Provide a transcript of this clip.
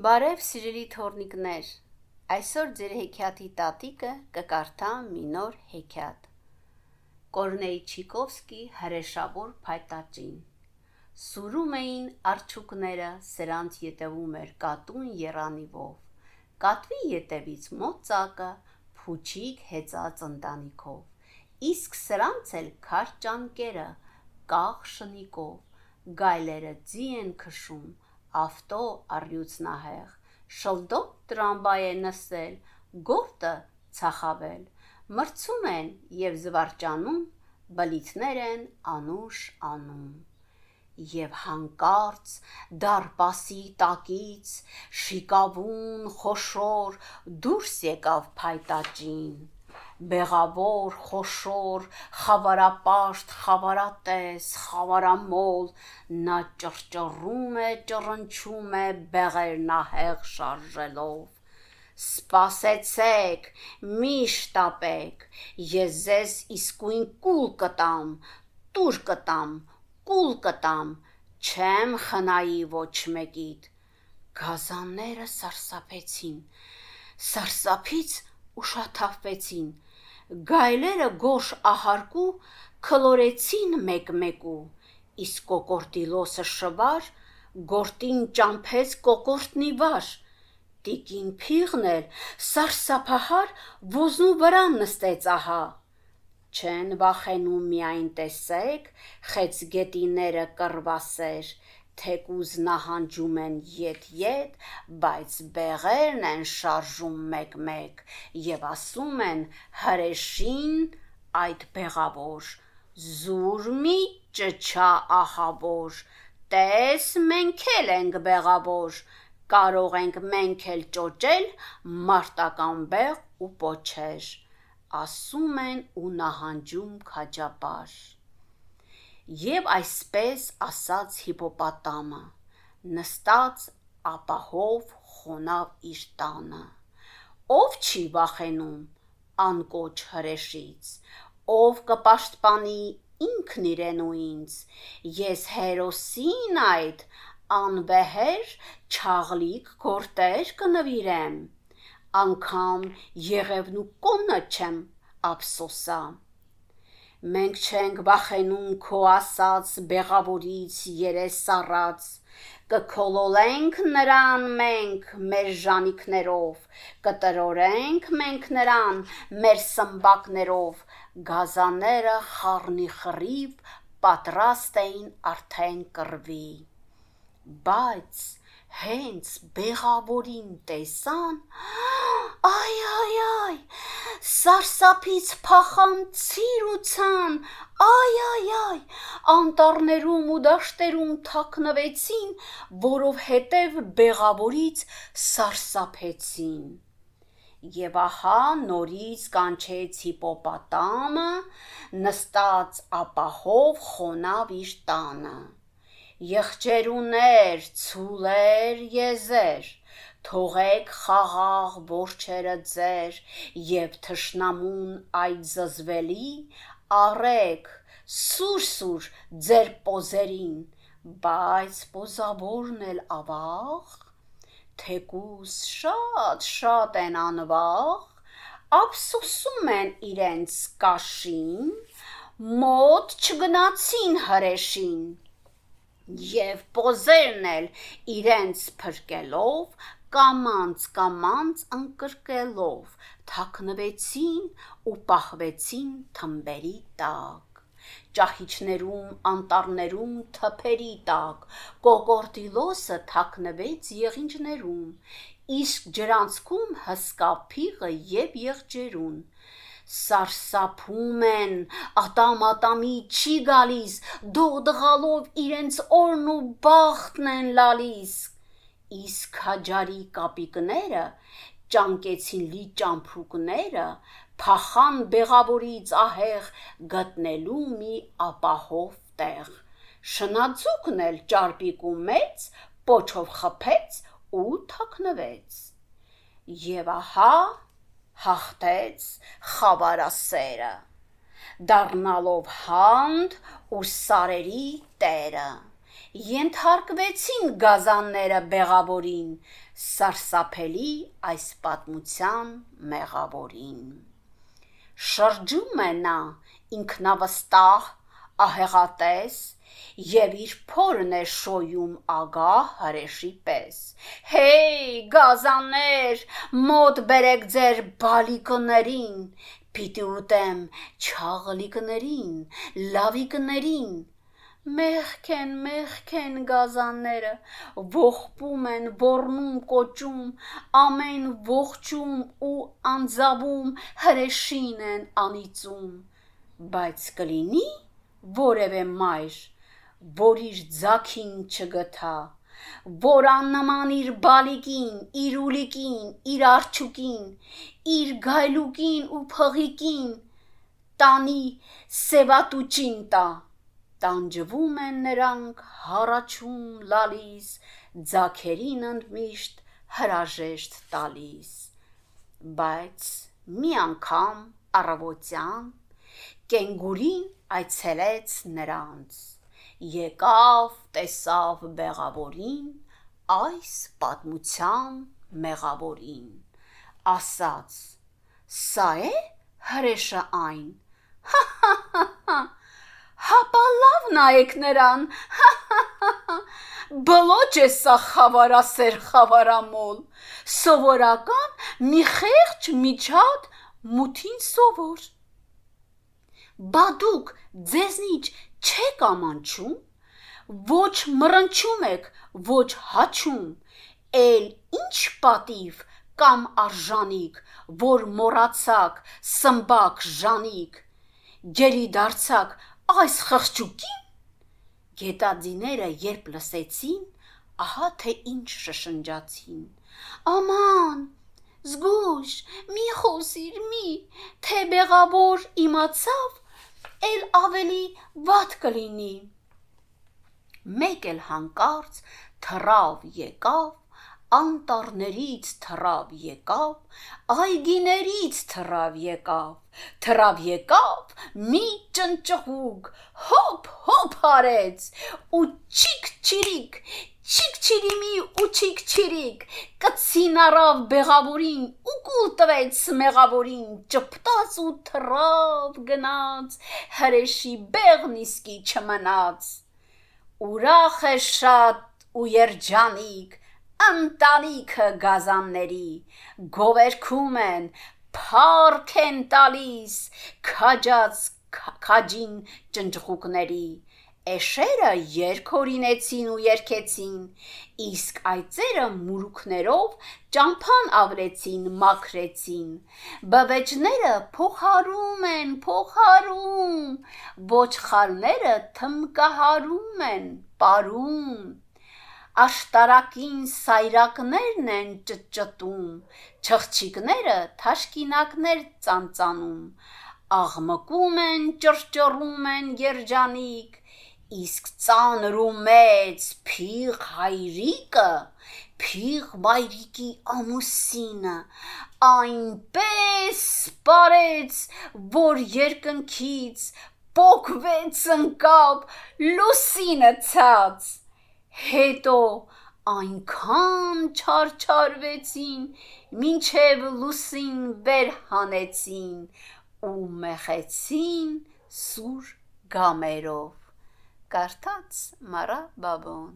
Բարև սիրելի թորնիկներ, այսօր ձեր հեքիաթի տատիկը կկարդա մի նոր հեքիաթ։ Կորնեյ Չիկովսկի հրեշավոր փայտաճին։ Սուրում էին արջուկները, սրանց ետևում էր կատուն երանիվով։ Կատվի ետևից մոտ ծակը, փուչիկ հեծած ընտանիքով։ Իսկ սրանց էլ քար ճանկերը, կաղ շնիկով։ Գայլերը ձի են քշում, ավտո առյուծնահեղ, շլդոկ տրամվայ է նստել, գորտը ցախավել, մրցում են եւ զվարճանում, բլիթներ են անուշ անում։ Եվ հանկարծ դարպասի տակից շիկավուն խոշոր դուրս եկավ փայտաճին բեղավոր, խոշոր, խավարապաշտ, խավարատես, խավարամոլ, նա ճռճռում է, ճռնչում է բեղերն ահեղ շարժելով։ Սպասեցեք, մի շտապեք, ես ձեզ իսկույն կուլ կտամ, տուր կտամ, կուլ կտամ, չեմ խնայի ոչ մեկիդ։ Գազանները սարսափեցին, սարսափից ուշաթափվեցին, գայլերը գորշ ահարկու քլորեցին մեկ-մեկու, իսկ կոկորդիլոսը շվար, գորտին ճամփեց կոկորդնի վար, տիկին փիղն էլ սարսափահար ոզնու վրա նստեց ահա։ Չեն վախենում միայն տեսեք, խեցգետիները կռվասեր, թեկուզ նահանջում են ետ-ետ, բայց բեղերն են շարժում մեկ-մեկ եւ ասում են հրեշին այդ բեղավոր. Զուր մի ճչա ահավոր, տես մենք էլ ենք բեղավոր, կարող ենք մենք էլ ճոճել մարտական բեղ ու պոչեր, ասում են ու նահանջում քաջաբար։ Եվ այսպես ասաց հիպոպոտամը, նստած ապահով խոնավ իր տանը։ Ով չի վախենում անկոչ հրեշից, ով կպաշտպանի ինքն իրեն ու ինձ, ես հերոսին այդ անվեհեր չաղլիկ գործեր կնվիրեմ, անգամ եղևն ու կոնը չեմ ափսոսա։ Մենք չենք վախենում քո ասած բեղավորից երես սառած, կքոլոլենք նրան մենք մեր ժանիքներով, կտրորենք մենք նրան մեր սմբակներով, գազանները խառնիխռիվ պատրաստ էին արդեն կռվի բայց հենց բեղավորին տեսան, այ այ այ, սարսափից փախան ցիրուցան, այ այ այ, անտառներում ու դաշտերում թաքնվեցին, որովհետև բեղավորից սարսափեցին։ Եվ ահա նորից կանչեց հիպոպոտամը, նստած ապահով խոնավ իր տանը Եղջերուներ, ցուլեր, եզեր, թողեք խաղաղ որջերը ձեր, եւ թշնամուն այդ զզվելի առեք սուր-սուր ձեր պոզերին, բայց պոզավորն էլ ավաղ, թեկուզ շատ-շատ են անվաղ, ափսոսում են իրենց կաշին, մոտ չգնացին հրեշին եւ պոզերն էլ իրենց փրկելով կամանց-կամանց ընկրկելով թաքնվեցին ու պահվեցին թմբերի տակ ճահիճներում, անտառներում, թփերի տակ, կոկորդիլոսը թաքնվեց եղինջներում, իսկ ջրանցքում հսկա փիղը եւ եղջերուն սարսափում են, ատամ-ատամի չի գալիս, դողդղալով իրենց օրն ու բախտն են լալիս։ Իսկ քաջարի կապիկները ճանկեցին լի ճամփուկները, փախան բեղավորից ահեղ գտնելու մի ապահով տեղ։ Շնաձուկն էլ ճարպիկու մեծ պոչով խփեց ու թաքնվեց։ Եվ ահա հաղթեց ենթարկվեցին գազանները բեղավորին, սարսափելի այս պատմության մեղավորին։ Շրջում է նա ինքնավստահ, ահեղատես եւ իր փորն է շոյում ագահ հրեշի պես։ Հեյ, գազաններ, մոտ բերեք ձեր բալիկներին, պիտի ուտեմ չաղլիկներին, լավիկներին, Մեղք են, մեղք են գազանները, ողբում են, ոռնում, կոճում, ամեն ողջում ու անձավում հրեշին են անիծում, բայց կլինի որևէ մայր, որ իր ձակին չգթա, որ աննման իր բալիկին, իր ուլիկին, իր արջուկին, իր գայլուկին ու փղիկին տանի սևատուճին տա տանջվում են նրանք հառաչում լալիս, ձակերին ընդմիշտ հրաժեշտ տալիս։ Բայց մի անգամ առավոտյան կենգուրին այցելեց նրանց։ Եկավ, տեսավ բեղավորին, այս պատմության մեղավորին, ասաց. Սա է հրեշը այն։ Հա հա հա Հապա լավ նայեք նրան։ Բլոճ է սա խավարասեր խավարամոլ։ Սովորական մի խեղճ միջատ մութին սովոր։ Բա դուք ձեզնիչ չեք ամանչում, ոչ մռնչում եք, ոչ հաչում, էլ ինչ պատիվ կամ արժանիք, որ մոռացակ, սմբակ ժանիք, ջերի դարձակ այս խղճուկին Գետաձիները երբ լսեցին, ահա թե ինչ շշնջացին։ Աման, զգուշ, մի խոսիր մի, թե բեղավոր իմացավ, էլ ավելի վատ կլինի։ Մեկ էլ հանկարծ թռավ եկավ անտառներից թռավ եկավ, այգիներից թռավ եկավ, թռավ եկավ մի ճնճղուկ, հոп հոп արեց ու չիկ չիրիկ, չիկ չիրիմի ու չիկ չիրիկ, կցին առավ բեղավորին ու կուլ տվեց մեղավորին, ճպտաց ու թռավ գնաց, հրեշի բեղն իսկի չմնաց։ Ուրախ է շատ ու երջանիկ, ընտանիքը գազանների գովերքում են փառք են տալիս քաջած քաջին ճնճղուկների Էշերը երկորինեցին ու երկեցին, իսկ այծերը մուրուքներով ճամփան ավրեցին, մաքրեցին։ Բվեճները փոխարում են, փոխարում, ոչխարները թմկահարում են, ապարում աշտարակին սայրակներն են ճճտում, չղջիկները թաշկինակներ ծանծանում, աղմկում են, ճռճռում են երջանիկ, իսկ ծանր ու մեծ փիղ հայրիկը, փիղ մայրիկի ամուսինը այնպես սպարեց, որ երկնքից պոկվեց ընկավ լուսինը ցած հետո այնքան չարչարվեցին, մինչև լուսին վեր հանեցին ու մեղեցին սուր գամերով։ Կարդաց Մարա Բաբոն